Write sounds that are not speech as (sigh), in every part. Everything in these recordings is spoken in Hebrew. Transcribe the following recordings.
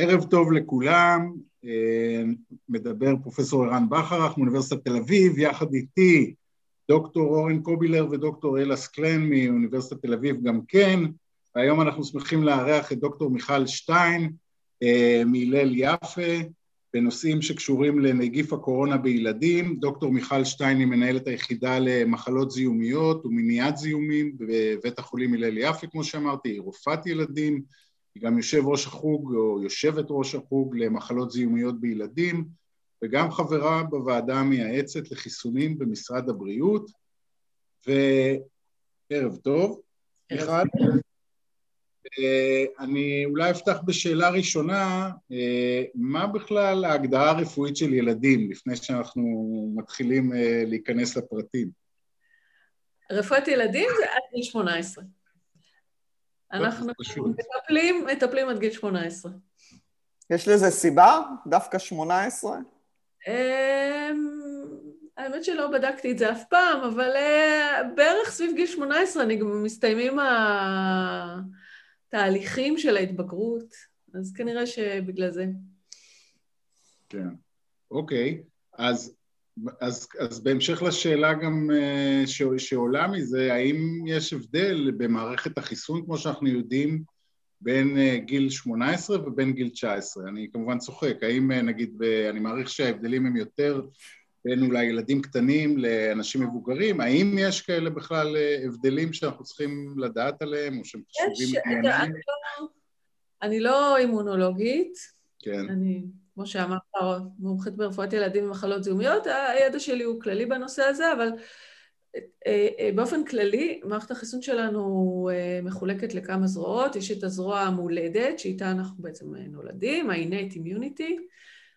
ערב טוב לכולם, מדבר פרופסור ערן בכרך מאוניברסיטת תל אביב, יחד איתי דוקטור אורן קובילר ודוקטור אלה סקלן מאוניברסיטת תל אביב גם כן, והיום אנחנו שמחים לארח את דוקטור מיכל שטיין מהלל יפה בנושאים שקשורים לנגיף הקורונה בילדים. דוקטור מיכל שטיין היא מנהלת היחידה למחלות זיהומיות ומניעת זיהומים בבית החולים הלל יפה, כמו שאמרתי, היא רופאת ילדים, היא גם יושב ראש החוג או יושבת ראש החוג למחלות זיהומיות בילדים, וגם חברה בוועדה המייעצת לחיסונים במשרד הבריאות. וערב טוב, מיכל. אני אולי אפתח בשאלה ראשונה, מה בכלל ההגדרה הרפואית של ילדים, לפני שאנחנו מתחילים להיכנס לפרטים? רפואת ילדים זה עד גיל 18. אנחנו מטפלים, מטפלים עד גיל 18. יש לזה סיבה? דווקא 18? האמת שלא בדקתי את זה אף פעם, אבל בערך סביב גיל 18 אני גם מסתיימים התהליכים של ההתבגרות, אז כנראה שבגלל זה. כן, אוקיי. אז אז, אז בהמשך לשאלה גם אה, ש, שעולה מזה, האם יש הבדל במערכת החיסון, כמו שאנחנו יודעים, בין אה, גיל 18 ובין גיל 19? אני כמובן צוחק, האם אה, נגיד, ב, אני מעריך שההבדלים הם יותר בין אולי ילדים קטנים לאנשים מבוגרים, האם יש כאלה בכלל הבדלים שאנחנו צריכים לדעת עליהם, או שהם חשובים לעניינים? לא, אני לא אימונולוגית. כן. אני כמו שאמרת, מומחית ברפואת ילדים ומחלות זיהומיות, הידע שלי הוא כללי בנושא הזה, אבל אה, אה, באופן כללי, מערכת החיסון שלנו אה, מחולקת לכמה זרועות. יש את הזרוע המולדת, שאיתה אנחנו בעצם נולדים, ה-innate immunity,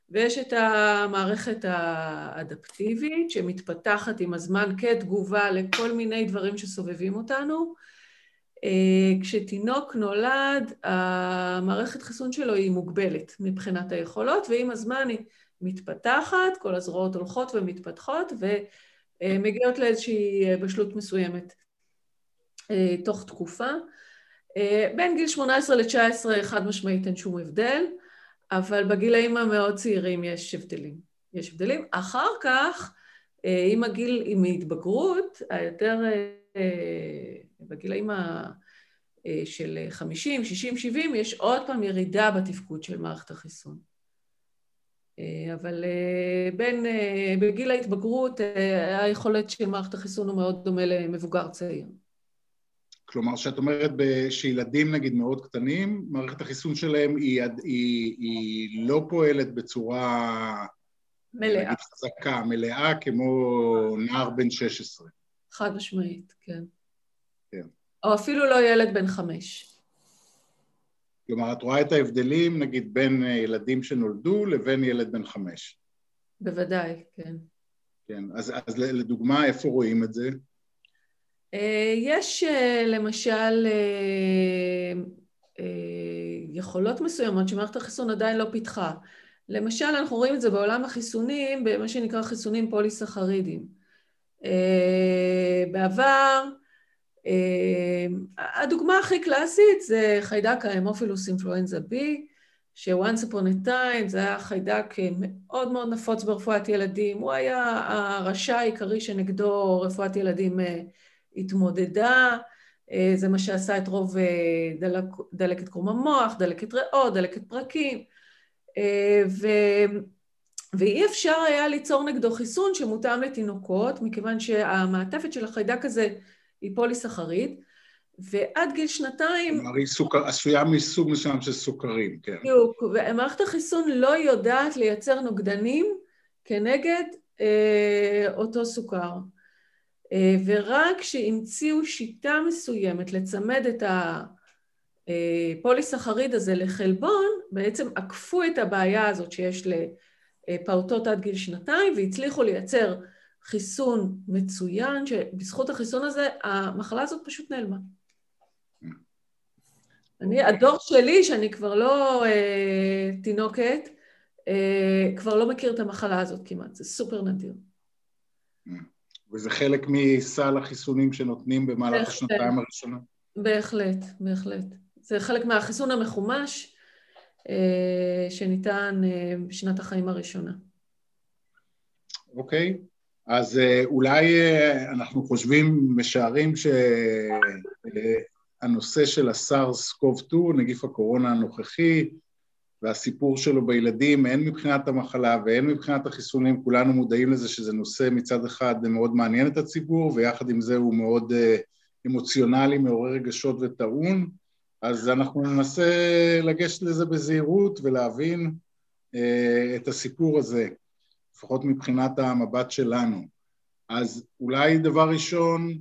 ויש את המערכת האדפטיבית, שמתפתחת עם הזמן כתגובה לכל מיני דברים שסובבים אותנו. אה, כשתינוק נולד, המערכת חיסון שלו היא מוגבלת מבחינת היכולות, ועם הזמן היא מתפתחת, כל הזרועות הולכות ומתפתחות, ומגיעות לאיזושהי בשלות מסוימת אה, תוך תקופה. אה, בין גיל 18 ל-19 חד משמעית אין שום הבדל, אבל בגילאים המאוד צעירים יש הבדלים. יש הבדלים. אחר כך, עם הגיל, עם ההתבגרות, היותר בגילאים ה... אה, של 50, 60, 70, יש עוד פעם ירידה בתפקוד של מערכת החיסון. אה, אבל אה, בין, בגיל ההתבגרות, היכולת של מערכת החיסון הוא מאוד דומה למבוגר צעיר. כלומר, שאת אומרת שילדים נגיד מאוד קטנים, מערכת החיסון שלהם היא, היא, היא לא פועלת בצורה מלאה. נגיד חזקה, מלאה, כמו נער בן 16. חד משמעית, כן. כן. או אפילו לא ילד בן חמש. כלומר, את רואה את ההבדלים, נגיד, בין ילדים שנולדו לבין ילד בן חמש. בוודאי, כן. כן, אז, אז לדוגמה, איפה רואים את זה? אה, יש אה, למשל אה, יכולות מסוימות שמערכת החיסון עדיין לא פיתחה. למשל, אנחנו רואים את זה בעולם החיסונים, במה שנקרא חיסונים פוליסחרידים. בעבר, הדוגמה הכי קלאסית זה חיידק ההמופילוס אינפלואנזה B, ש-once upon a time זה היה חיידק מאוד מאוד נפוץ ברפואת ילדים, הוא היה הרשע העיקרי שנגדו רפואת ילדים התמודדה, זה מה שעשה את רוב דלק, דלקת קרום המוח, דלקת ריאות, דלקת פרקים, ו... ואי אפשר היה ליצור נגדו חיסון שמותאם לתינוקות, מכיוון שהמעטפת של החיידק הזה היא פוליסחריד, ועד גיל שנתיים... כלומר, היא סוכר, עשויה מסוג מסוים של סוכרים, כן. בדיוק, ומערכת החיסון לא יודעת לייצר נוגדנים כנגד אה, אותו סוכר. אה, ורק כשהמציאו שיטה מסוימת לצמד את הפוליסחריד הזה לחלבון, בעצם עקפו את הבעיה הזאת שיש לפעוטות עד גיל שנתיים, והצליחו לייצר חיסון מצוין, שבזכות החיסון הזה המחלה הזאת פשוט נעלמה. אני, הדור שלי, שאני כבר לא אה, תינוקת, אה, כבר לא מכיר את המחלה הזאת כמעט, זה סופר נדיר. וזה חלק מסל החיסונים שנותנים במהלך. השנתיים הראשונות? בהחלט, בהחלט. זה חלק מהחיסון המחומש, שניתן בשנת החיים הראשונה. אוקיי, okay. אז אולי אנחנו חושבים, משערים שהנושא של הסארס קוב 2, נגיף הקורונה הנוכחי, והסיפור שלו בילדים, הן מבחינת המחלה והן מבחינת החיסונים, כולנו מודעים לזה שזה נושא מצד אחד מאוד מעניין את הציבור, ויחד עם זה הוא מאוד אמוציונלי, מעורר רגשות וטעון, אז אנחנו ננסה לגשת לזה בזהירות ולהבין אה, את הסיפור הזה, לפחות מבחינת המבט שלנו. אז אולי דבר ראשון,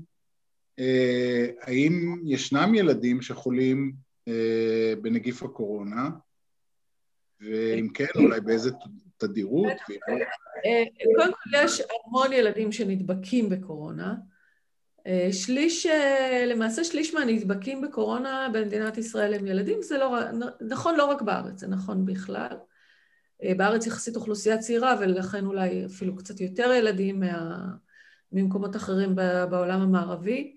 אה, האם ישנם ילדים שחולים אה, בנגיף הקורונה, ואם כן, אולי באיזה תדירות? לא- קודם כל, יש המון ילדים שנדבקים בקורונה. אה, שליש, אה, למעשה שליש מהנדבקים בקורונה במדינת ישראל הם ילדים, זה לא, נכון לא רק בארץ, זה נכון בכלל. אה, בארץ יחסית אוכלוסייה צעירה, ולכן אולי אפילו קצת יותר ילדים מה, ממקומות אחרים בעולם המערבי.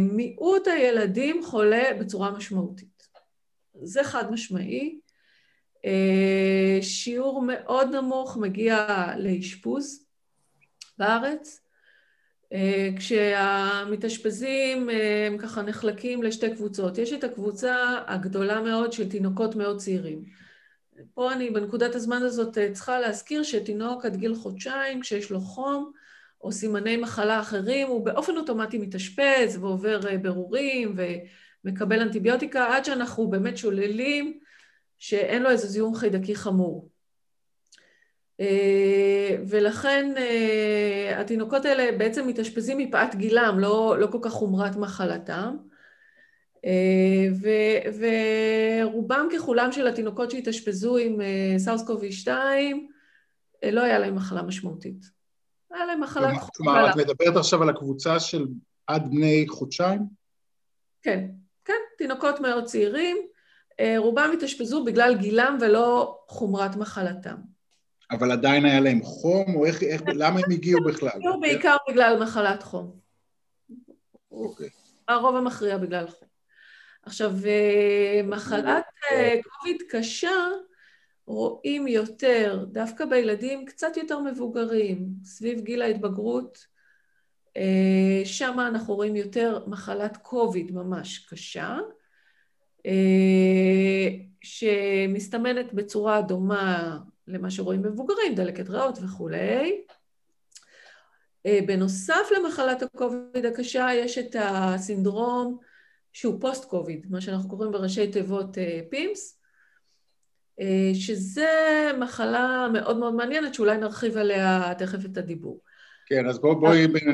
מיעוט הילדים חולה בצורה משמעותית. זה חד משמעי. שיעור מאוד נמוך מגיע לאשפוז בארץ. אה, כשהמתאשפזים אה, הם ככה נחלקים לשתי קבוצות. יש את הקבוצה הגדולה מאוד של תינוקות מאוד צעירים. פה אני בנקודת הזמן הזאת אה, צריכה להזכיר שתינוק עד גיל חודשיים, כשיש לו חום או סימני מחלה אחרים, הוא באופן אוטומטי מתאשפז ועובר ברורים ומקבל אנטיביוטיקה, עד שאנחנו באמת שוללים שאין לו איזה זיהום חיידקי חמור. אה, ולכן אה, התינוקות האלה בעצם מתאשפזים מפאת גילם, לא, לא כל כך חומרת מחלתם. אה, ו, ורובם ככולם של התינוקות שהתאשפזו עם סארס קובי 2, לא היה להם מחלה משמעותית. היה להם מחלה... כלומר, את מדברת עכשיו על הקבוצה של עד בני חודשיים? כן, כן, תינוקות מאוד צעירים. רובם התאשפזו בגלל גילם ולא חומרת מחלתם. אבל עדיין היה להם חום, או איך, איך, למה הם הגיעו בכלל? הגיעו בעיקר בגלל מחלת חום. אוקיי. הרוב המכריע בגלל חום. עכשיו, אה, מחלת אה, קוביד קשה רואים יותר, דווקא בילדים קצת יותר מבוגרים, סביב גיל ההתבגרות, אה, שם אנחנו רואים יותר מחלת קוביד ממש קשה, שמסתמנת בצורה דומה למה שרואים במבוגרים, דלקת ריאות וכולי. אה, בנוסף למחלת הקוביד הקשה, יש את הסינדרום שהוא פוסט-קוביד, מה שאנחנו קוראים בראשי תיבות PIMS, אה, אה, שזה מחלה מאוד מאוד מעניינת, שאולי נרחיב עליה תכף את הדיבור. כן, אז בואי בוא,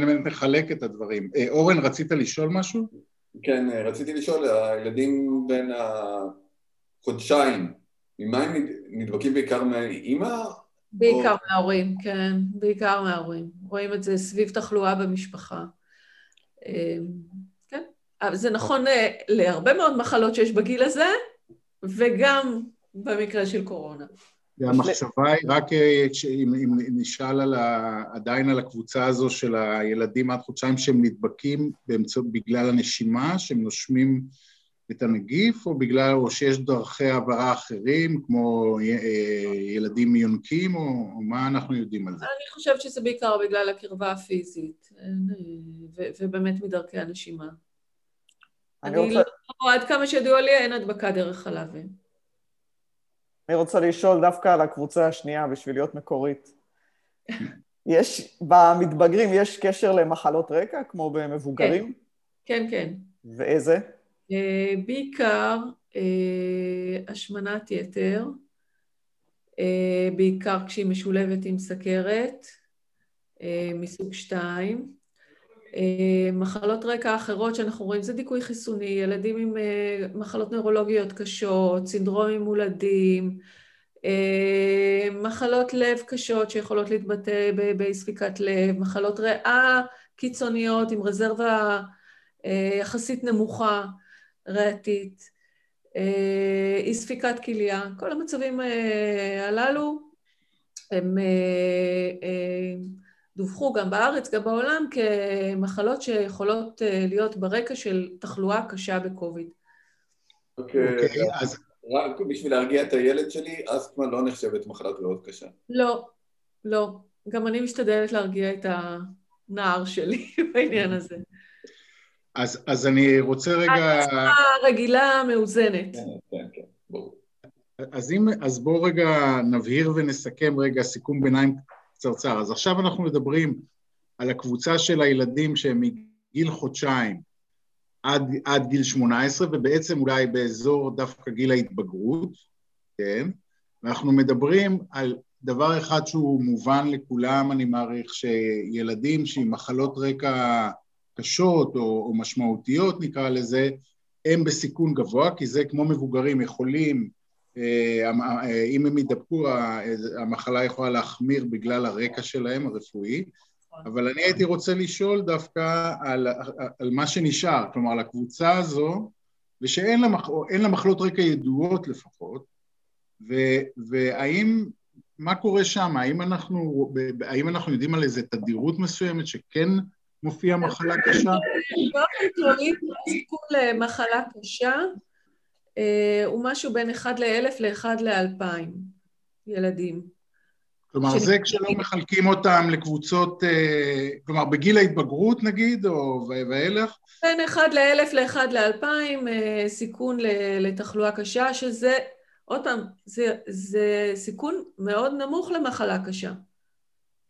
בוא נחלק את הדברים. אורן, רצית לשאול משהו? כן, רציתי לשאול, הילדים בין החודשיים ממה הם נדבקים בעיקר מהאימא? בעיקר או... מההורים, כן, בעיקר מההורים. רואים את זה סביב תחלואה במשפחה. אמ, כן, זה נכון אה, להרבה מאוד מחלות שיש בגיל הזה, וגם במקרה של קורונה. והמחשבה היא רק אה, אם, אם נשאל על ה, עדיין על הקבוצה הזו של הילדים עד חודשיים שהם נדבקים באמצעות, בגלל הנשימה, שהם נושמים את הנגיף, או בגלל, או שיש דרכי העברה אחרים, כמו אה, ילדים מיונקים, או, או מה אנחנו יודעים על זה? אני חושבת שזה בעיקר בגלל הקרבה הפיזית, ו- ובאמת מדרכי הנשימה. אני, אני רוצה... לא, עד כמה שידוע לי, אין הדבקה דרך חלבים. אני רוצה לשאול דווקא על הקבוצה השנייה, בשביל להיות מקורית. (laughs) יש, במתבגרים יש קשר למחלות רקע, כמו במבוגרים? כן, כן. כן. ואיזה? אה, בעיקר אה, השמנת יתר, אה, בעיקר כשהיא משולבת עם סכרת מסוג 2. מחלות רקע אחרות שאנחנו רואים זה דיכוי חיסוני, ילדים עם מחלות נוירולוגיות קשות, סינדרומים מולדים, מחלות לב קשות שיכולות להתבטא באי ספיקת לב, מחלות ריאה קיצוניות עם רזרבה יחסית נמוכה. ריאתית, אה, אי ספיקת כליה, כל המצבים אה, הללו הם אה, דווחו גם בארץ, גם בעולם, כמחלות שיכולות להיות ברקע של תחלואה קשה בקוביד. אוקיי, okay, אז רק בשביל להרגיע את הילד שלי, אסתמה לא נחשבת מחלת ריאות קשה. לא, לא. גם אני משתדלת להרגיע את הנער שלי (laughs) בעניין הזה. אז, אז אני רוצה רגע... אסתמה רגילה, מאוזנת. כן, כן, כן, ברור. אז, אם, אז בואו רגע נבהיר ונסכם רגע סיכום ביניים קצרצר. אז עכשיו אנחנו מדברים על הקבוצה של הילדים שהם מגיל חודשיים עד, עד גיל 18, ובעצם אולי באזור דווקא גיל ההתבגרות, כן? ואנחנו מדברים על דבר אחד שהוא מובן לכולם, אני מעריך, שילדים שעם מחלות רקע קשות או, או משמעותיות, נקרא לזה, הם בסיכון גבוה, כי זה כמו מבוגרים יכולים, אה, אה, אם הם ידבקו, המחלה יכולה להחמיר בגלל הרקע שלהם הרפואי, אבל אני הייתי רוצה לשאול דווקא על, על מה שנשאר, כלומר, על הקבוצה הזו, ושאין לה, לה מחלות רקע ידועות לפחות, ו, והאם, מה קורה שם? האם אנחנו, האם אנחנו יודעים על איזו תדירות מסוימת שכן מופיעה מחלה קשה? באופן כללי, סיכון למחלה קשה אה, הוא משהו בין 1 ל-1000 ל-1 ל-2000 ילדים. כלומר, זה כשלא מחלקים אותם לקבוצות, אה, כלומר, בגיל ההתבגרות נגיד, או ואילך? בין 1 ל-1000 ל-1 ל-2000, סיכון לתחלואה קשה, שזה, עוד פעם, זה, זה סיכון מאוד נמוך למחלה קשה.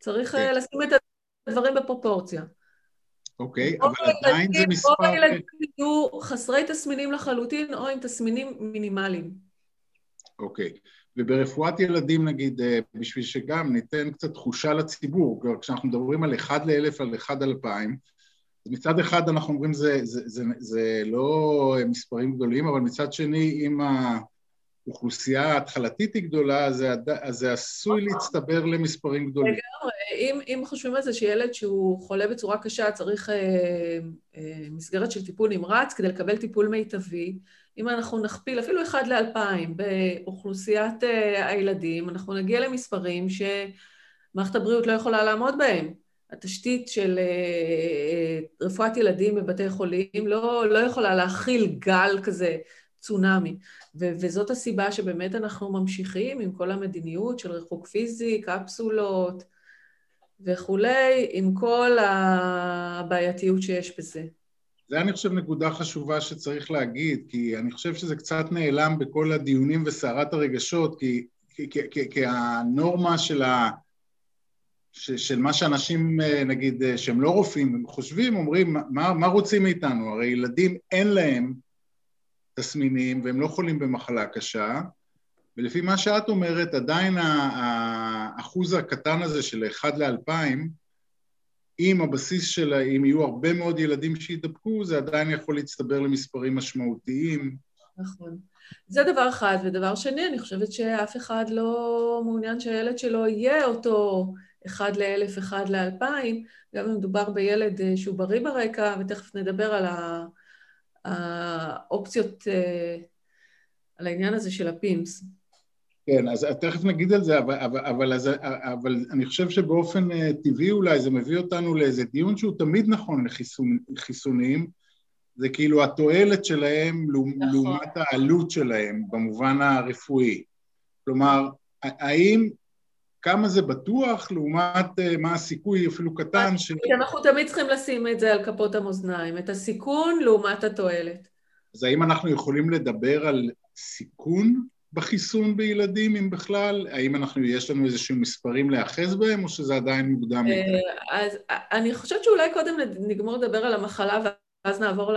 צריך. אה, כן. לשים את הדברים בפרופורציה. אוקיי, אבל עדיין זה מספר... רוב הילדים יהיו חסרי תסמינים לחלוטין, או עם תסמינים מינימליים. אוקיי. וברפואת ילדים נגיד, אה, בשביל שגם ניתן קצת תחושה לציבור, כשאנחנו מדברים על אחד לאלף, על אחד על אלפיים, אז מצד אחד אנחנו אומרים זה, זה, זה, זה לא מספרים גדולים, אבל מצד שני, אם האוכלוסייה ההתחלתית היא גדולה, אז זה, אז זה עשוי להצטבר למספרים גדולים. לגמרי, אם, אם חושבים על זה שילד שהוא חולה בצורה קשה צריך אה, אה, מסגרת של טיפול נמרץ כדי לקבל טיפול מיטבי, אם אנחנו נכפיל אפילו אחד לאלפיים באוכלוסיית אה, הילדים, אנחנו נגיע למספרים שמערכת הבריאות לא יכולה לעמוד בהם. התשתית של אה, אה, רפואת ילדים בבתי חולים לא, לא יכולה להכיל גל כזה, צונאמי. ו- וזאת הסיבה שבאמת אנחנו ממשיכים עם כל המדיניות של ריחוק פיזי, קפסולות וכולי, עם כל הבעייתיות שיש בזה. זה אני חושב נקודה חשובה שצריך להגיד, כי אני חושב שזה קצת נעלם בכל הדיונים וסערת הרגשות, כי, כי, כי, כי, הנורמה של, ה, ש, של מה שאנשים, נגיד, שהם לא רופאים, חושבים, אומרים, מה, מה רוצים מאיתנו? הרי ילדים אין להם תסמינים והם לא חולים במחלה קשה, ולפי מה שאת אומרת, עדיין האחוז הקטן הזה של 1 ל-2000, אם הבסיס שלה, אם יהיו הרבה מאוד ילדים שידבקו, זה עדיין יכול להצטבר למספרים משמעותיים. נכון. זה דבר אחד. ודבר שני, אני חושבת שאף אחד לא מעוניין שהילד שלו יהיה אותו אחד לאלף, אחד לאלפיים, גם אם מדובר בילד אה, שהוא בריא ברקע, ותכף נדבר על האופציות, אה, על העניין הזה של הפימס. כן, אז תכף נגיד על זה, אבל, אבל, אבל, אבל אני חושב שבאופן אה, טבעי אולי זה מביא אותנו לאיזה דיון שהוא תמיד נכון לחיסונים, זה כאילו התועלת שלהם נכון. לעומת העלות שלהם במובן הרפואי. כלומר, האם, כמה זה בטוח לעומת אה, מה הסיכוי אפילו קטן ש... אנחנו תמיד צריכים לשים את זה על כפות המאזניים, את הסיכון לעומת התועלת. אז האם אנחנו יכולים לדבר על סיכון בחיסון בילדים, אם בכלל? האם אנחנו, יש לנו איזשהם מספרים להיאחז בהם, או שזה עדיין מוקדם מדי? אה, אז אני חושבת שאולי קודם נגמור לדבר על המחלה ואז נעבור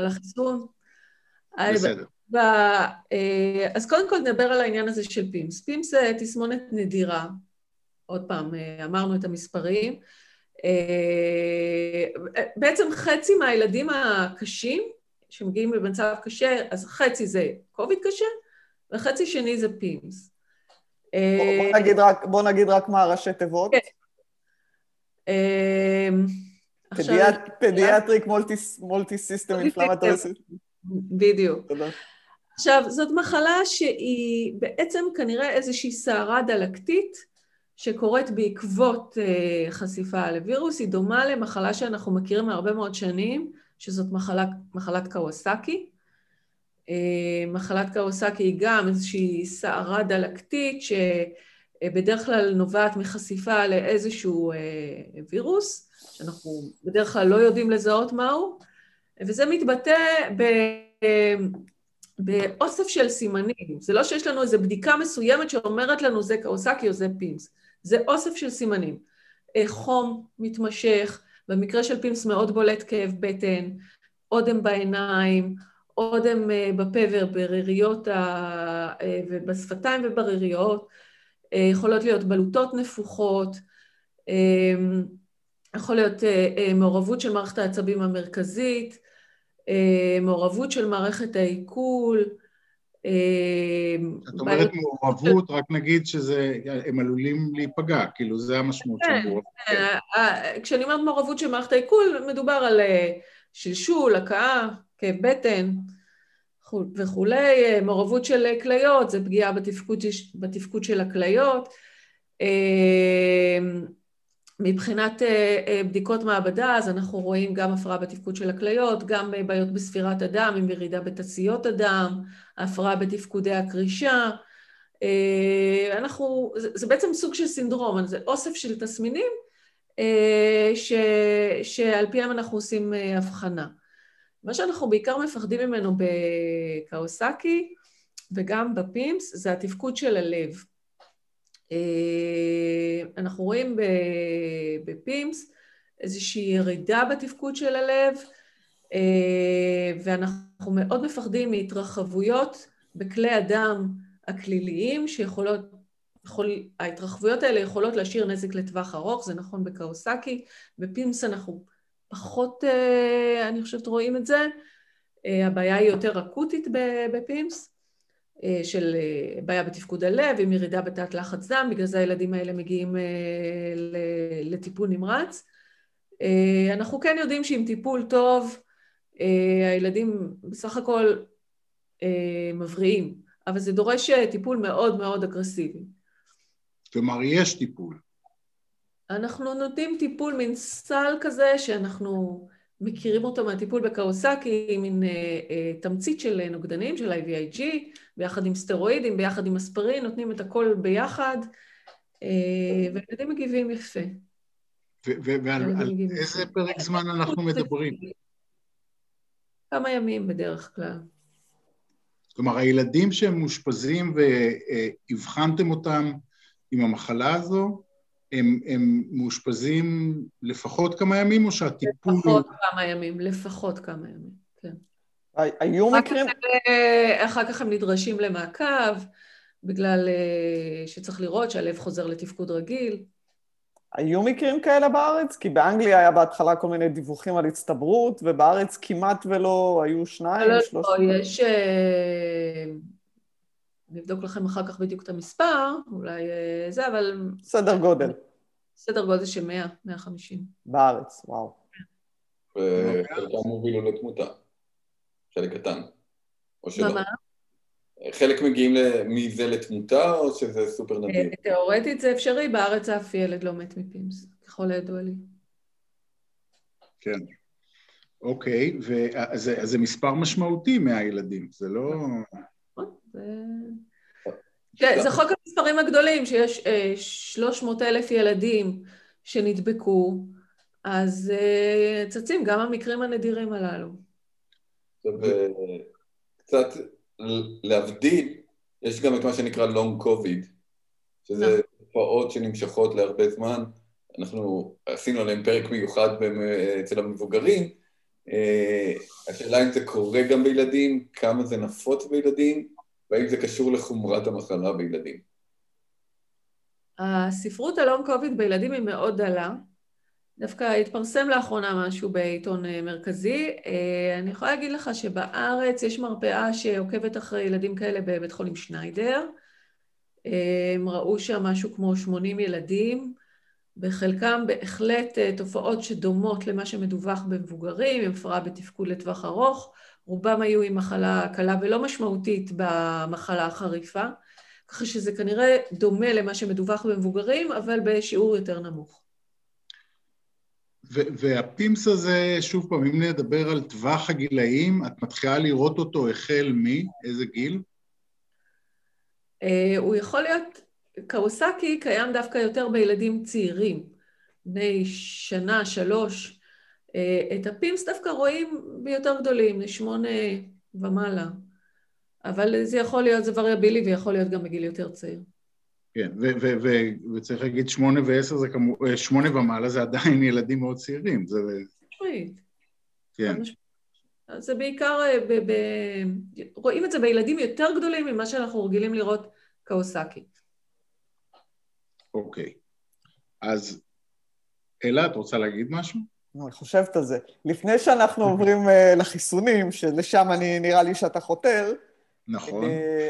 לחיסון. בסדר. אה, אז קודם כל נדבר על העניין הזה של PIMS. PIMS זה תסמונת נדירה. עוד פעם, אה, אמרנו את המספרים. בעצם חצי מהילדים הקשים, שמגיעים במצב קשה, אז חצי זה קוביד קשה, וחצי שני זה PIMS. בוא, בוא, נגיד רק, בוא נגיד רק מה ראשי תיבות. כן. אמ, pediatric multi system inflammatory בדיוק. עכשיו, זאת מחלה שהיא בעצם כנראה איזושהי סערה דלקתית שקורית בעקבות אה, חשיפה לווירוס, היא דומה למחלה שאנחנו מכירים מהרבה מאוד שנים, שזאת מחלה, מחלת קוואסאקי. מחלת קוואסאקי היא גם איזושהי סערה דלקתית שבדרך כלל נובעת מחשיפה לאיזשהו וירוס, שאנחנו בדרך כלל לא יודעים לזהות מהו, וזה מתבטא ב... באוסף של סימנים. זה לא שיש לנו איזו בדיקה מסוימת שאומרת לנו זה קוואסאקי או זה PIMS. זה אוסף של סימנים. חום מתמשך, במקרה של פימס מאוד בולט כאב בטן, אודם בעיניים, אודם אה, בפה ובריריות אה, ובשפתיים ובריריות, אה, יכולות להיות בלוטות נפוחות, יכול להיות מעורבות של מערכת העצבים המרכזית, מעורבות של מערכת העיכול. את אומרת מעורבות, רק נגיד שהם עלולים להיפגע, כאילו זה המשמעות של כן, מעורבות. כן, כשאני אומרת מעורבות של מערכת העיכול, מדובר על שלשול, הכאה, כאב בטן וכולי, מעורבות של כליות, זה פגיעה בתפקוד, בתפקוד של הכליות. מבחינת בדיקות מעבדה, אז אנחנו רואים גם הפרעה בתפקוד של הכליות, גם בעיות בספירת הדם עם ירידה בתעשיות הדם, הפרעה בתפקודי הקרישה. אנחנו, זה, זה בעצם סוג של סינדרום, זה אוסף של תסמינים ש, שעל פיהם אנחנו עושים הבחנה. מה שאנחנו בעיקר מפחדים ממנו בקוואסאקי וגם ב PIMS זה התפקוד של הלב. אנחנו רואים ב PIMS איזושהי ירידה בתפקוד של הלב, ואנחנו מאוד מפחדים מהתרחבויות בכלי הדם הכליליים שיכולות, יכול, ההתרחבויות האלה יכולות להשאיר נזק לטווח ארוך, זה נכון בקאוסקי, בפימס אנחנו פחות, אה, אני חושבת, רואים את זה. אה, הבעיה היא יותר אקוטית בפימס, אה, של בעיה בתפקוד הלב, עם ירידה בתת לחץ דם, בגלל זה הילדים האלה מגיעים לטיפול נמרץ. אנחנו כן יודעים שעם טיפול טוב, הילדים בסך הכל מבריאים, אבל זה דורש טיפול מאוד מאוד אגרסיבי. כלומר, יש טיפול. אנחנו נותנים טיפול, מין סל כזה שאנחנו מכירים אותו מהטיפול בקאוסקי, מין אה, אה, תמצית של נוגדנים, של IVIG, ביחד עם סטרואידים, ביחד עם אספרין, נותנים את הכל ביחד, אה, וילדים מגיבים יפה. ועל איזה פרק זמן אנחנו מדברים? כמה ימים בדרך כלל. כלומר, הילדים שהם מאושפזים והבחנתם אותם עם המחלה הזו, הם, הם מאושפזים לפחות כמה ימים, או שהטיפול... לפחות הוא... כמה ימים, לפחות כמה ימים, כן. היו מקרים... אחר כך הם נדרשים למעקב, בגלל אה, שצריך לראות שהלב חוזר לתפקוד רגיל. היו מקרים כאלה בארץ? כי באנגליה היה בהתחלה כל מיני דיווחים על הצטברות, ובארץ כמעט ולא היו שניים, לא, שלושה... לא, יש... אה, נבדוק לכם אחר כך בדיוק את המספר, אולי אה, זה, אבל... סדר גודל. סדר גודל של 100, 150. בארץ, וואו. וחלקם הובילו לתמותה. חלק קטן. או שלא. מה? חלק מגיעים מזה לתמותה, או שזה סופר נדיר? אה, תיאורטית זה אפשרי, בארץ אף ילד לא מת מפימס, ככל הידוע לי. כן. אוקיי, אז זה מספר משמעותי מהילדים, זה לא... כן, זה חוק המספרים הגדולים, שיש 300 אה, אלף ילדים שנדבקו, אז אה, צצים גם המקרים הנדירים הללו. קצת להבדיל, יש גם את מה שנקרא לונג קוביד, שזה נכון. תופעות שנמשכות להרבה זמן. אנחנו עשינו עליהם פרק מיוחד אצל המבוגרים. אה, השאלה אם זה קורה גם בילדים, כמה זה נפוץ בילדים, והאם זה קשור לחומרת המחלה בילדים? הספרות הלונג קוביד בילדים היא מאוד דלה. דווקא התפרסם לאחרונה משהו בעיתון אה, מרכזי. אה, אני יכולה להגיד לך שבארץ יש מרפאה שעוקבת אחרי ילדים כאלה בבית חולים שניידר. אה, הם ראו שם משהו כמו 80 ילדים, בחלקם בהחלט תופעות שדומות למה שמדווח במבוגרים, עם הפרעה בתפקוד לטווח ארוך. רובם היו עם מחלה קלה ולא משמעותית במחלה החריפה, ככה שזה כנראה דומה למה שמדווח במבוגרים, אבל בשיעור יותר נמוך. וה PIMS הזה, שוב פעם, אם נדבר על טווח הגילאים, את מתחילה לראות אותו החל מאיזה גיל? אה, הוא יכול להיות, קוואסאקי קיים דווקא יותר בילדים צעירים, בני שנה, שלוש. אה, את ה PIMS דווקא רואים ביותר גדולים, שמונה ומעלה. אבל זה יכול להיות, זה וריאבילי ויכול להיות גם בגיל יותר צעיר. כן, וצריך להגיד שמונה ועשר זה כמובן, אה, שמונה ומעלה זה עדיין (laughs) ילדים מאוד צעירים, זה... משמעית. כן. זה בעיקר, אה, ב, ב, רואים את זה בילדים יותר גדולים ממה שאנחנו רגילים לראות קאוסקי. אוקיי. אז אלה, את רוצה להגיד משהו? אני חושבת על זה. לפני שאנחנו (laughs) עוברים uh, לחיסונים, שלשם אני, נראה לי שאתה חותר, נכון.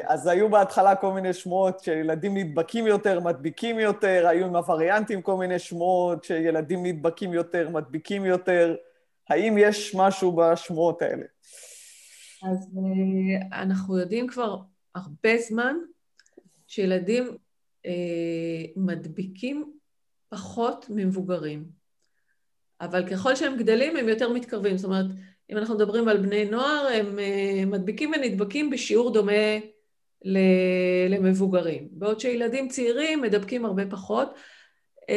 אז היו בהתחלה כל מיני שמועות שילדים נדבקים יותר, מדביקים יותר, היו עם הווריאנטים כל מיני שמועות שילדים נדבקים יותר, מדביקים יותר. האם יש משהו בשמועות האלה? אז אה, אנחנו יודעים כבר הרבה זמן שילדים אה, מדביקים פחות ממבוגרים. אבל ככל שהם גדלים הם יותר מתקרבים. זאת אומרת, אם אנחנו מדברים על בני נוער, הם אה, מדביקים ונדבקים בשיעור דומה למבוגרים. בעוד שילדים צעירים מדבקים הרבה פחות.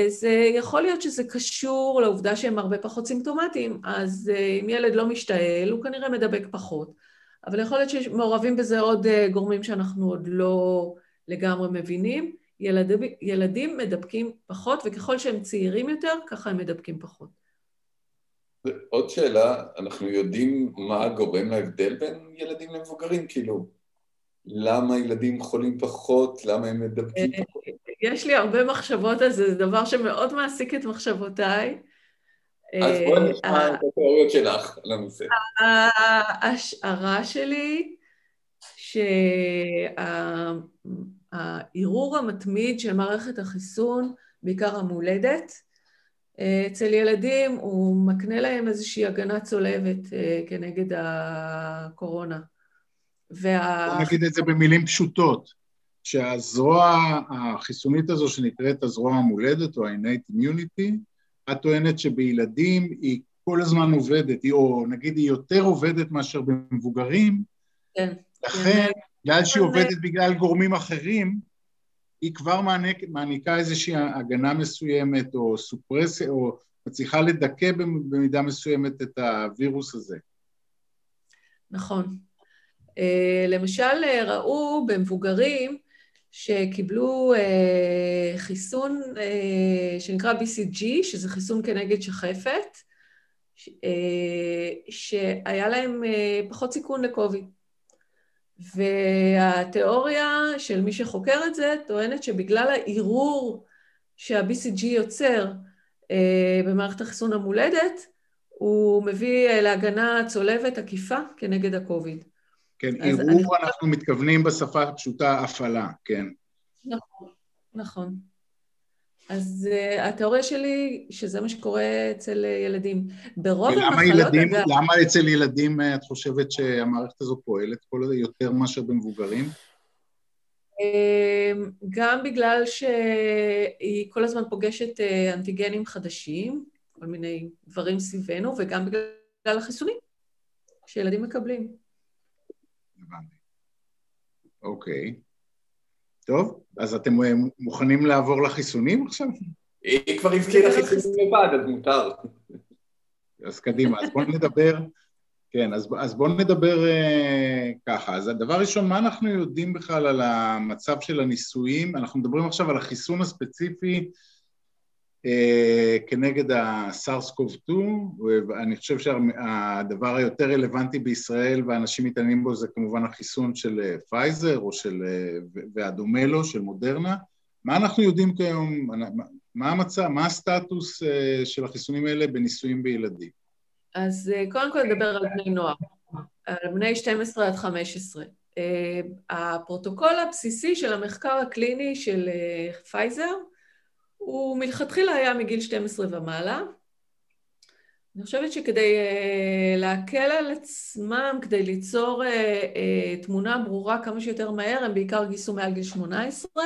זה יכול להיות שזה קשור לעובדה שהם הרבה פחות סימפטומטיים, אז אה, אם ילד לא משתעל, הוא כנראה מדבק פחות. אבל יכול להיות שמעורבים בזה עוד אה, גורמים שאנחנו עוד לא לגמרי מבינים. ילד, ילדים מדבקים פחות, וככל שהם צעירים יותר, ככה הם מדבקים פחות. עוד שאלה, אנחנו יודעים מה גורם להבדל בין ילדים למבוגרים? כאילו, למה ילדים חולים פחות? למה הם מדבקים אה, פחות? יש לי הרבה מחשבות על זה, זה דבר שמאוד מעסיק את מחשבותיי. אז בואי אה, נשמע את התיאוריות שלך על הנושא. ההשערה שלי שהערעור המתמיד של מערכת החיסון, בעיקר המולדת, אצל ילדים הוא מקנה להם איזושהי הגנה צולבת אה, כנגד הקורונה. וה... בוא נגיד את זה במילים פשוטות, שהזרוע החיסונית הזו שנקראת הזרוע המולדת או ה-innate immunity, את טוענת שבילדים היא כל הזמן עובדת, היא, או נגיד היא יותר עובדת מאשר במבוגרים, כן. לכן, בגלל שהיא עובדת בגלל גורמים אחרים, היא כבר מעניק, מעניקה איזושהי הגנה מסוימת או סופרסיה, או מצליחה לדכא במידה מסוימת את הווירוס הזה. נכון. אה, למשל, ראו במבוגרים שקיבלו אה, חיסון אה, שנקרא BCG, שזה חיסון כנגד שחפת, שהיה להם פחות סיכון לקוביד. והתיאוריה של מי שחוקר את זה טוענת שבגלל הערעור שה-BCG יוצר אה, במערכת החיסון המולדת, הוא מביא אה, להגנה צולבת עקיפה כנגד הקוביד. כן, ערעור אני... אנחנו מתכוונים בשפה הפשוטה הפעלה, כן. נכון, נכון. אז uh, התיאוריה שלי, שזה מה שקורה אצל uh, ילדים. ברוב המחלות... ילדים, אגב... למה אצל ילדים uh, את חושבת שהמערכת הזו פועלת כל יותר מאשר במבוגרים? Uh, גם בגלל שהיא כל הזמן פוגשת אנטיגנים חדשים, כל מיני דברים סביבנו, וגם בגלל החיסונים שילדים מקבלים. הבנתי. אוקיי. טוב, אז אתם אה, מוכנים לעבור לחיסונים עכשיו? היא כבר הזכירה חיסונים לבד, אז מותר. אז קדימה, אז בואו נדבר, כן, אז, אז בואו נדבר אה, ככה. אז הדבר ראשון, מה אנחנו יודעים בכלל על המצב של הניסויים? אנחנו מדברים עכשיו על החיסון הספציפי אה, כנגד ה SARS CoV 2, ואני חושב שהדבר היותר רלוונטי בישראל ואנשים מתעניינים בו זה כמובן החיסון של אה, פייזר או של, אה, והדומה לו, של מודרנה. מה אנחנו יודעים כיום, מה המצב, מה הסטטוס של החיסונים האלה בניסויים בילדים? אז קודם כל נדבר על בני נוער, על בני 12 עד 15. הפרוטוקול הבסיסי של המחקר הקליני של פייזר הוא מלכתחילה היה מגיל 12 ומעלה. אני חושבת שכדי אה, להקל על עצמם, כדי ליצור אה, אה, תמונה ברורה כמה שיותר מהר, הם בעיקר גייסו מעל גיל 18,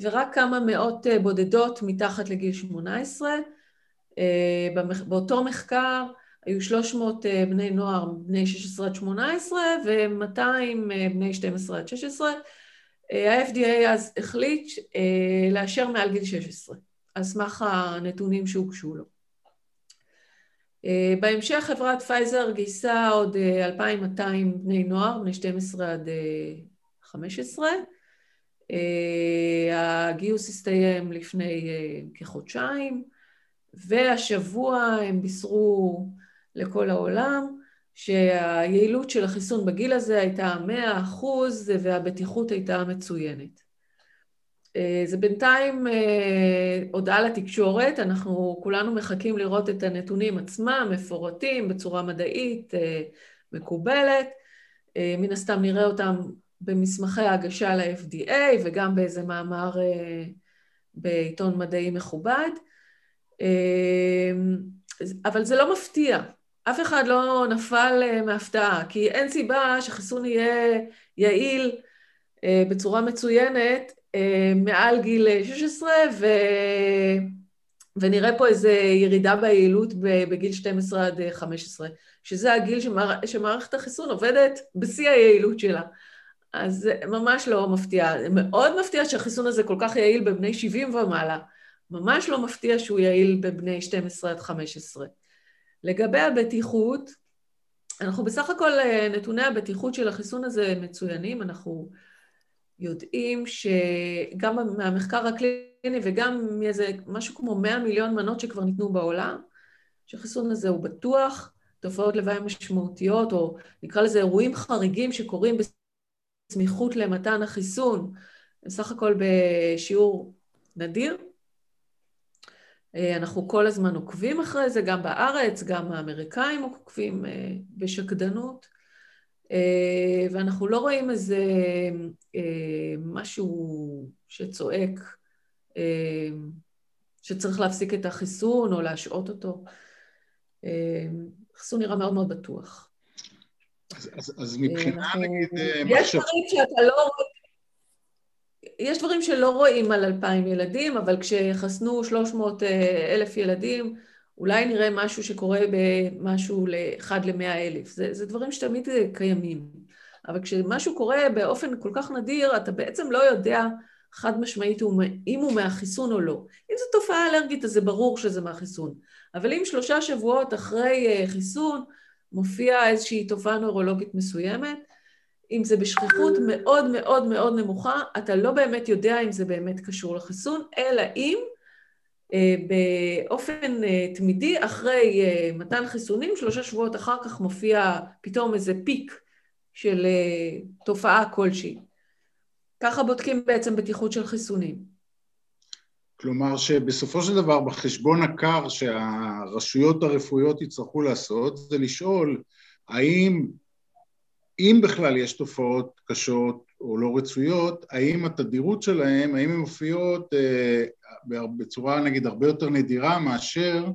ורק כמה מאות uh, בודדות מתחת לגיל 18. באותו מחקר היו 300 בני נוער בני 16 עד 18 ו-200 בני 12 עד 16. ה-FDA אז החליט לאשר מעל גיל 16, על סמך הנתונים שהוגשו לו. בהמשך חברת פייזר גייסה עוד 2,200 בני נוער, בני 12 עד 15. הגיוס הסתיים לפני כחודשיים, והשבוע הם בישרו לכל העולם שהיעילות של החיסון בגיל הזה הייתה 100 אחוז והבטיחות הייתה מצוינת. זה בינתיים הודעה לתקשורת, אנחנו כולנו מחכים לראות את הנתונים עצמם, מפורטים בצורה מדעית, מקובלת. מן הסתם נראה אותם במסמכי ההגשה ל-FDA וגם באיזה מאמר בעיתון מדעי מכובד. אבל זה לא מפתיע, אף אחד לא נפל מהפתעה, כי אין סיבה שחיסון יהיה יעיל בצורה מצוינת מעל גיל 16, ו... ונראה פה איזו ירידה ביעילות בגיל 12 עד 15, שזה הגיל שמערכ... שמערכת החיסון עובדת בשיא היעילות שלה. אז זה ממש לא מפתיע. מאוד מפתיע שהחיסון הזה כל כך יעיל בבני 70 ומעלה. ממש לא מפתיע שהוא יעיל בבני 12 עד 15. לגבי הבטיחות, אנחנו בסך הכל, נתוני הבטיחות של החיסון הזה מצוינים, אנחנו יודעים שגם מהמחקר הקליני וגם מאיזה משהו כמו 100 מיליון מנות שכבר ניתנו בעולם, שהחיסון הזה הוא בטוח, תופעות לוואי משמעותיות, או נקרא לזה אירועים חריגים שקורים בסמיכות למתן החיסון, בסך הכל בשיעור נדיר. אנחנו כל הזמן עוקבים אחרי זה, גם בארץ, גם האמריקאים עוקבים בשקדנות, ואנחנו לא רואים איזה משהו שצועק שצריך להפסיק את החיסון או להשעות אותו. החיסון נראה מאוד מאוד בטוח. אז, אז, אז מבחינה, נגיד... יש דברים שאתה לא. יש דברים שלא רואים על 2,000 ילדים, אבל כשחסנו 300 אלף ילדים, אולי נראה משהו שקורה במשהו לאחד למאה אלף. זה, זה דברים שתמיד קיימים. אבל כשמשהו קורה באופן כל כך נדיר, אתה בעצם לא יודע חד משמעית אם הוא מהחיסון או לא. אם זו תופעה אלרגית, אז זה ברור שזה מהחיסון. אבל אם שלושה שבועות אחרי חיסון מופיעה איזושהי תופעה נוירולוגית מסוימת, אם זה בשכיחות מאוד מאוד מאוד נמוכה, אתה לא באמת יודע אם זה באמת קשור לחיסון, אלא אם באופן תמידי, אחרי מתן חיסונים, שלושה שבועות אחר כך מופיע פתאום איזה פיק של תופעה כלשהי. ככה בודקים בעצם בטיחות של חיסונים. כלומר שבסופו של דבר בחשבון הקר שהרשויות הרפואיות יצטרכו לעשות, זה לשאול האם אם בכלל יש תופעות קשות או לא רצויות, האם התדירות שלהן, האם הן מופיעות אה, בצורה נגיד הרבה יותר נדירה מאשר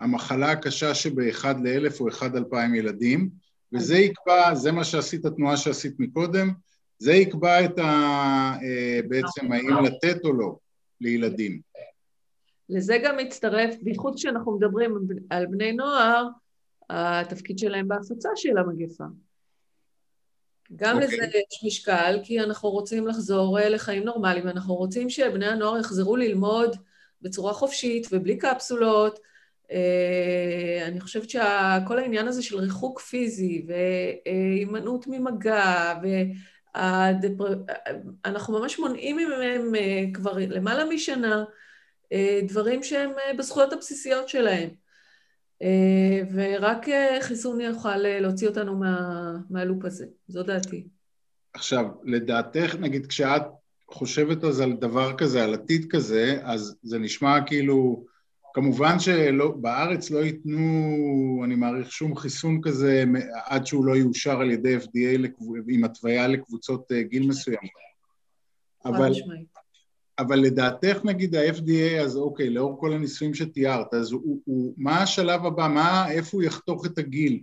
המחלה הקשה שבאחד לאלף או אחד אלפיים ילדים, וזה יקבע, זה מה שעשית, התנועה שעשית מקודם, זה יקבע את ה... אה, בעצם האם לתת או לא לילדים. לזה גם מצטרף, בייחוד כשאנחנו מדברים על בני נוער, התפקיד שלהם בהפצה של המגפה. גם okay. לזה יש משקל, כי אנחנו רוצים לחזור לחיים נורמליים, ואנחנו רוצים שבני הנוער יחזרו ללמוד בצורה חופשית ובלי קפסולות. אני חושבת שכל העניין הזה של ריחוק פיזי והימנעות ממגע, ואנחנו ממש מונעים מהם כבר למעלה משנה דברים שהם בזכויות הבסיסיות שלהם. ורק חיסון יוכל להוציא אותנו מה, מהלופ הזה, זו דעתי. עכשיו, לדעתך, נגיד כשאת חושבת אז על דבר כזה, על עתיד כזה, אז זה נשמע כאילו, כמובן שבארץ לא ייתנו, אני מעריך, שום חיסון כזה עד שהוא לא יאושר על ידי FDA עם התוויה לקבוצות גיל מסוימות. אבל, אבל לדעתך נגיד ה-FDA, אז אוקיי, לאור כל הניסויים שתיארת, אז הוא, הוא, מה השלב הבא, מה, איפה הוא יחתוך את הגיל?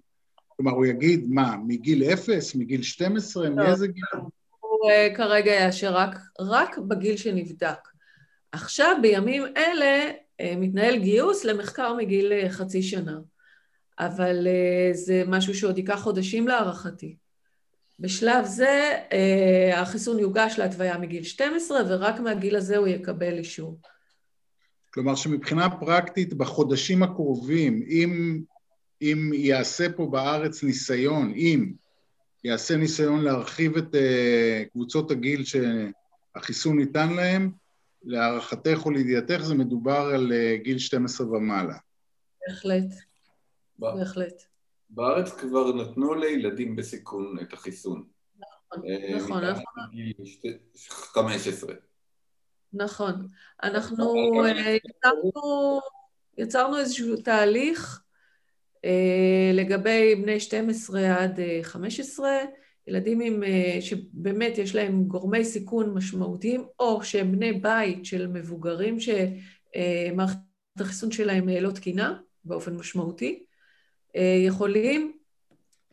כלומר, הוא יגיד, מה, מגיל אפס, מגיל 12, לא, מאיזה גיל? הוא uh, כרגע יאשר רק, רק בגיל שנבדק. עכשיו, בימים אלה, מתנהל גיוס למחקר מגיל חצי שנה. אבל זה משהו שעוד ייקח חודשים להערכתי. בשלב זה החיסון יוגש להתוויה מגיל 12, ורק מהגיל הזה הוא יקבל אישור. כלומר שמבחינה פרקטית בחודשים הקרובים, אם, אם יעשה פה בארץ ניסיון, אם יעשה ניסיון להרחיב את uh, קבוצות הגיל שהחיסון ניתן להם, להערכתך או לידיעתך זה מדובר על uh, גיל 12 ומעלה. בהחלט, בהחלט. בארץ כבר נתנו לילדים בסיכון את החיסון. נכון, אה, נכון. נכון. גיל 15. נכון. אנחנו אה, יצרנו, יצרנו איזשהו תהליך אה, לגבי בני 12 עד 15, אה, ילדים עם, שבאמת יש להם גורמי סיכון משמעותיים, או שהם בני בית של מבוגרים שמערכת החיסון שלהם לא תקינה באופן משמעותי, יכולים,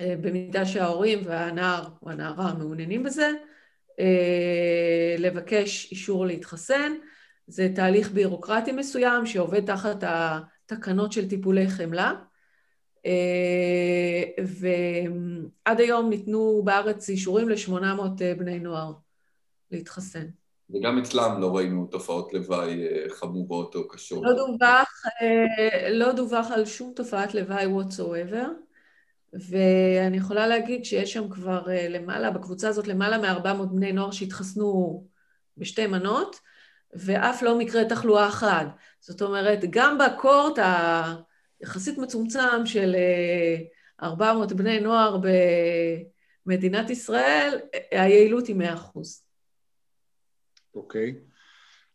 במידה שההורים והנער או הנערה מעוניינים בזה, אה, לבקש אישור להתחסן. זה תהליך בירוקרטי מסוים שעובד תחת התקנות של טיפולי חמלה. אה, ועד היום ניתנו בארץ אישורים ל-800 אה, בני נוער להתחסן. וגם אצלם לא ראינו תופעות לוואי חמורות או קשות. לא דווח, לא דווח על שום תופעת לוואי whatsoever. ואני יכולה להגיד שיש שם כבר אה, למעלה, בקבוצה הזאת למעלה מ-400 בני נוער שהתחסנו בשתי מנות, ואף לא מקרה תחלואה אחד. זאת אומרת, גם בקורט היחסית מצומצם של 400 אה, בני נוער במדינת ישראל, היעילות היא 100%. אוקיי.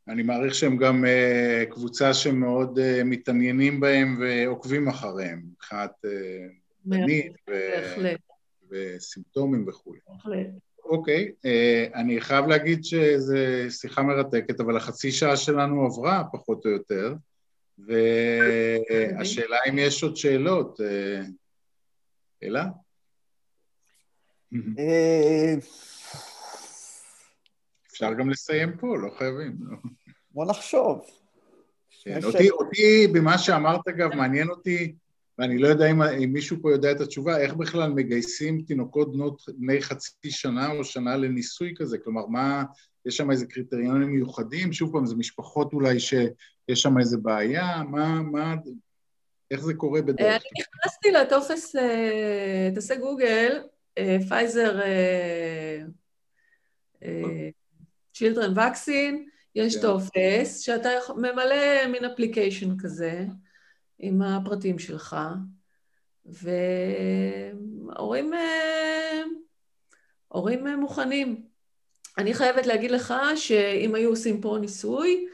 אני מעריך שהם גם uh, קבוצה שמאוד uh, מתעניינים בהם ועוקבים אחריהם, מבחינת זמנית וסימפטומים וכולי. בהחלט. אוקיי, אה, אני חייב להגיד שזו שיחה מרתקת, אבל החצי שעה שלנו עברה, פחות או יותר, והשאלה אם יש עוד שאלות. אה, אלה? אה, אפשר גם לסיים פה, לא חייבים. לא. בוא נחשוב. כן, אותי, אותי, במה שאמרת, אגב, מעניין אותי ואני לא יודע אם, אם מישהו פה יודע את התשובה, איך בכלל מגייסים תינוקות בנות בני חצי שנה או שנה לניסוי כזה? כלומר, מה, יש שם איזה קריטריונים מיוחדים? שוב פעם, זה משפחות אולי שיש שם איזה בעיה? מה, מה, איך זה קורה בדרך כלל? אני נכנסתי לטופס, אה, תעשה גוגל, פייזר children vaccine, יש כן. טופס שאתה ממלא מין application כזה. עם הפרטים שלך, והורים אה, הורים אה, מוכנים. אני חייבת להגיד לך שאם היו עושים פה ניסוי,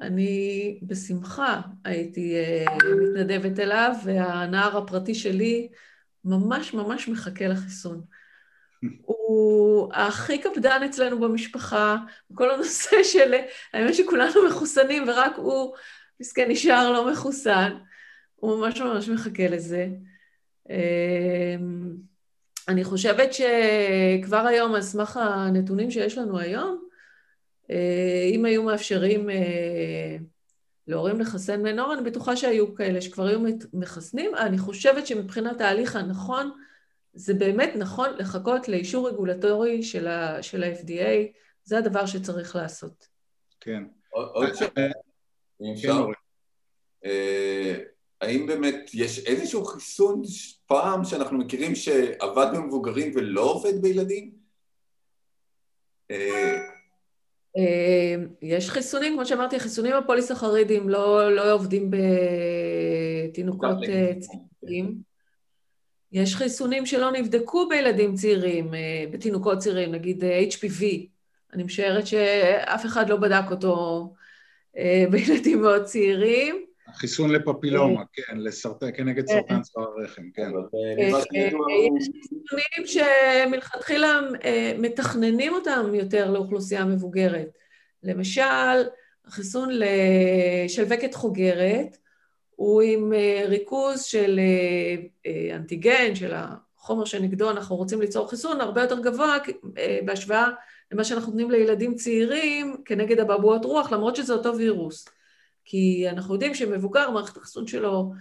אני בשמחה הייתי אה, מתנדבת אליו, והנער הפרטי שלי ממש ממש מחכה לחיסון. הוא הכי קפדן אצלנו במשפחה, כל הנושא של, האמת שכולנו מחוסנים ורק הוא, מסכן, נשאר לא מחוסן. הוא ממש ממש מחכה לזה. אמ, אני חושבת שכבר היום, על סמך הנתונים שיש לנו היום, אה, אם היו מאפשרים אה, להורים לחסן נוער, אני בטוחה שהיו כאלה שכבר היו מחסנים. אני חושבת שמבחינת ההליך הנכון, זה באמת נכון לחכות לאישור רגולטורי של ה-FDA, זה הדבר שצריך לעשות. כן. עוד שאלה, אם אפשר. כן, האם באמת יש איזשהו חיסון פעם שאנחנו מכירים שעבד במבוגרים ולא עובד בילדים? אה, אה, יש חיסונים, כמו שאמרתי, החיסונים הפוליסחרידים לא, לא עובדים בתינוקות אה, צעירים. יש חיסונים שלא נבדקו בילדים צעירים, בתינוקות צעירים, נגיד HPV. אני משערת שאף אחד לא בדק אותו (laughs) בילדים מאוד צעירים. חיסון לפפילומה, כן, לסרטן, כנגד. סרטן צוואר הרחם, כן. אה, אה, יש חיסונים שמלכתחילה אה, מתכננים אותם יותר לאוכלוסייה מבוגרת. למשל, החיסון לשלווקת חוגרת הוא עם ריכוז של אנטיגן, של החומר שנגדו אנחנו רוצים ליצור חיסון, הרבה יותר גבוה בהשוואה למה שאנחנו נותנים לילדים צעירים כנגד אבעבועות רוח, למרות שזה אותו וירוס. כי אנחנו יודעים שמבוגר, מערכת החיסון שלו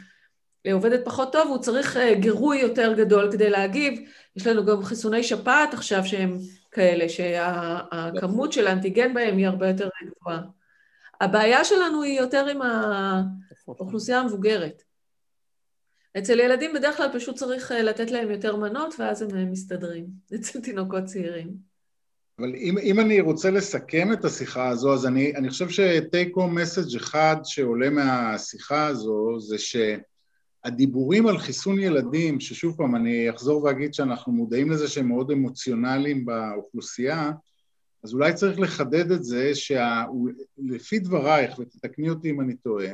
עובדת פחות טוב, הוא צריך גירוי יותר גדול כדי להגיב. יש לנו גם חיסוני שפעת עכשיו שהם כאלה, שהכמות של האנטיגן בהם היא הרבה יותר גבוהה. הבעיה שלנו היא יותר עם האוכלוסייה המבוגרת. אצל ילדים בדרך כלל פשוט צריך לתת להם יותר מנות, ואז הם מסתדרים. (laughs) אצל תינוקות צעירים. אבל אם, אם אני רוצה לסכם את השיחה הזו, אז אני, אני חושב ש-take home message אחד שעולה מהשיחה הזו, זה שהדיבורים על חיסון ילדים, ששוב פעם, אני אחזור ואגיד שאנחנו מודעים לזה שהם מאוד אמוציונליים באוכלוסייה, אז אולי צריך לחדד את זה שלפי דברייך, ותתקני אותי אם אני טועה,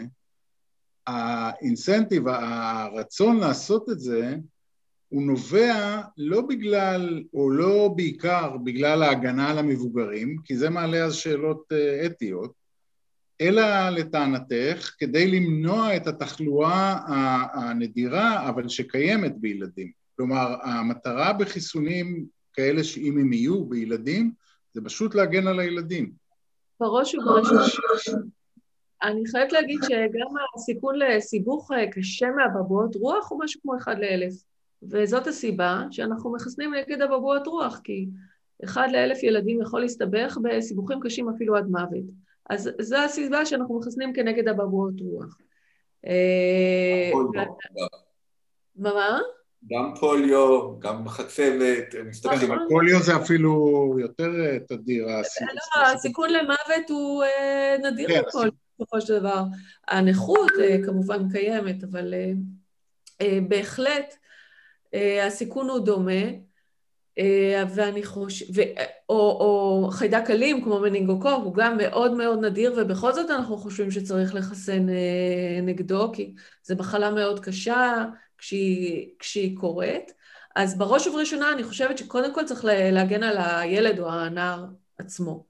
האינסנטיב, הרצון לעשות את זה, הוא נובע לא בגלל, או לא בעיקר בגלל ההגנה על המבוגרים, כי זה מעלה אז שאלות אה, אתיות, אלא לטענתך כדי למנוע את התחלואה הנדירה אבל שקיימת בילדים. כלומר, המטרה בחיסונים כאלה שאם הם יהיו בילדים, זה פשוט להגן על הילדים. בראש ובראשונה. אני חייבת להגיד שגם הסיכון לסיבוך אה, קשה מאבעבועות רוח הוא משהו כמו אחד לאלף. וזאת הסיבה שאנחנו מחסנים נגד אבעבועות רוח, כי אחד לאלף ילדים יכול להסתבך בסיבוכים קשים אפילו עד מוות. אז זו הסיבה שאנחנו מחסנים כנגד אבעבועות רוח. אה, מה? גם פוליו, גם חצבת, מסתכלים על פוליו זה אפילו יותר אה, תדיר. לא, הסיכון למוות הוא אה, נדיר בפוליו, בסופו של דבר. הנכות כמובן קיימת, אבל בהחלט אה, הסיכון הוא דומה, אה, ואני חושבת, או, או חיידק אלים כמו מנינגוקוק, הוא גם מאוד מאוד נדיר, ובכל זאת אנחנו חושבים שצריך לחסן אה, נגדו, כי זו מחלה מאוד קשה כשהיא, כשהיא קורית. אז בראש ובראשונה אני חושבת שקודם כל צריך להגן על הילד או הנער עצמו.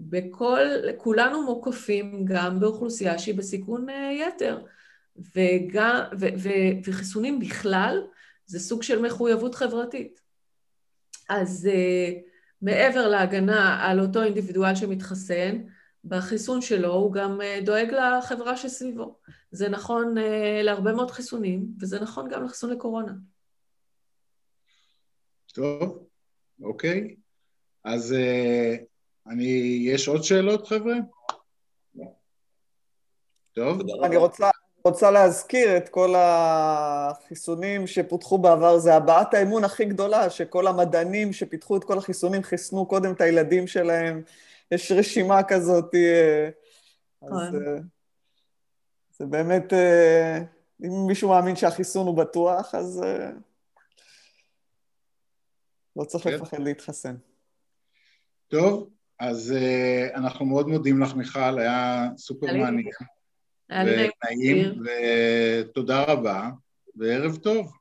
בכל, כולנו מוקפים גם באוכלוסייה שהיא בסיכון יתר. וגם, ו, ו, וחיסונים בכלל זה סוג של מחויבות חברתית. אז uh, מעבר להגנה על אותו אינדיבידואל שמתחסן, בחיסון שלו הוא גם uh, דואג לחברה שסביבו. זה נכון uh, להרבה מאוד חיסונים, וזה נכון גם לחיסון לקורונה. טוב, אוקיי. אז uh, אני, יש עוד שאלות, חבר'ה? טוב. אני רוצה, רוצה להזכיר את כל החיסונים שפותחו בעבר, זה הבעת האמון הכי גדולה, שכל המדענים שפיתחו את כל החיסונים חיסנו קודם את הילדים שלהם, יש רשימה כזאת. אה, אז נכון. אה, זה באמת, אה, אם מישהו מאמין שהחיסון הוא בטוח, אז לא צריך כן. לפחד להתחסן. טוב, אז אנחנו מאוד מודים לך, מיכל, היה סופר מעניין. ונעים, ותודה רבה, וערב טוב.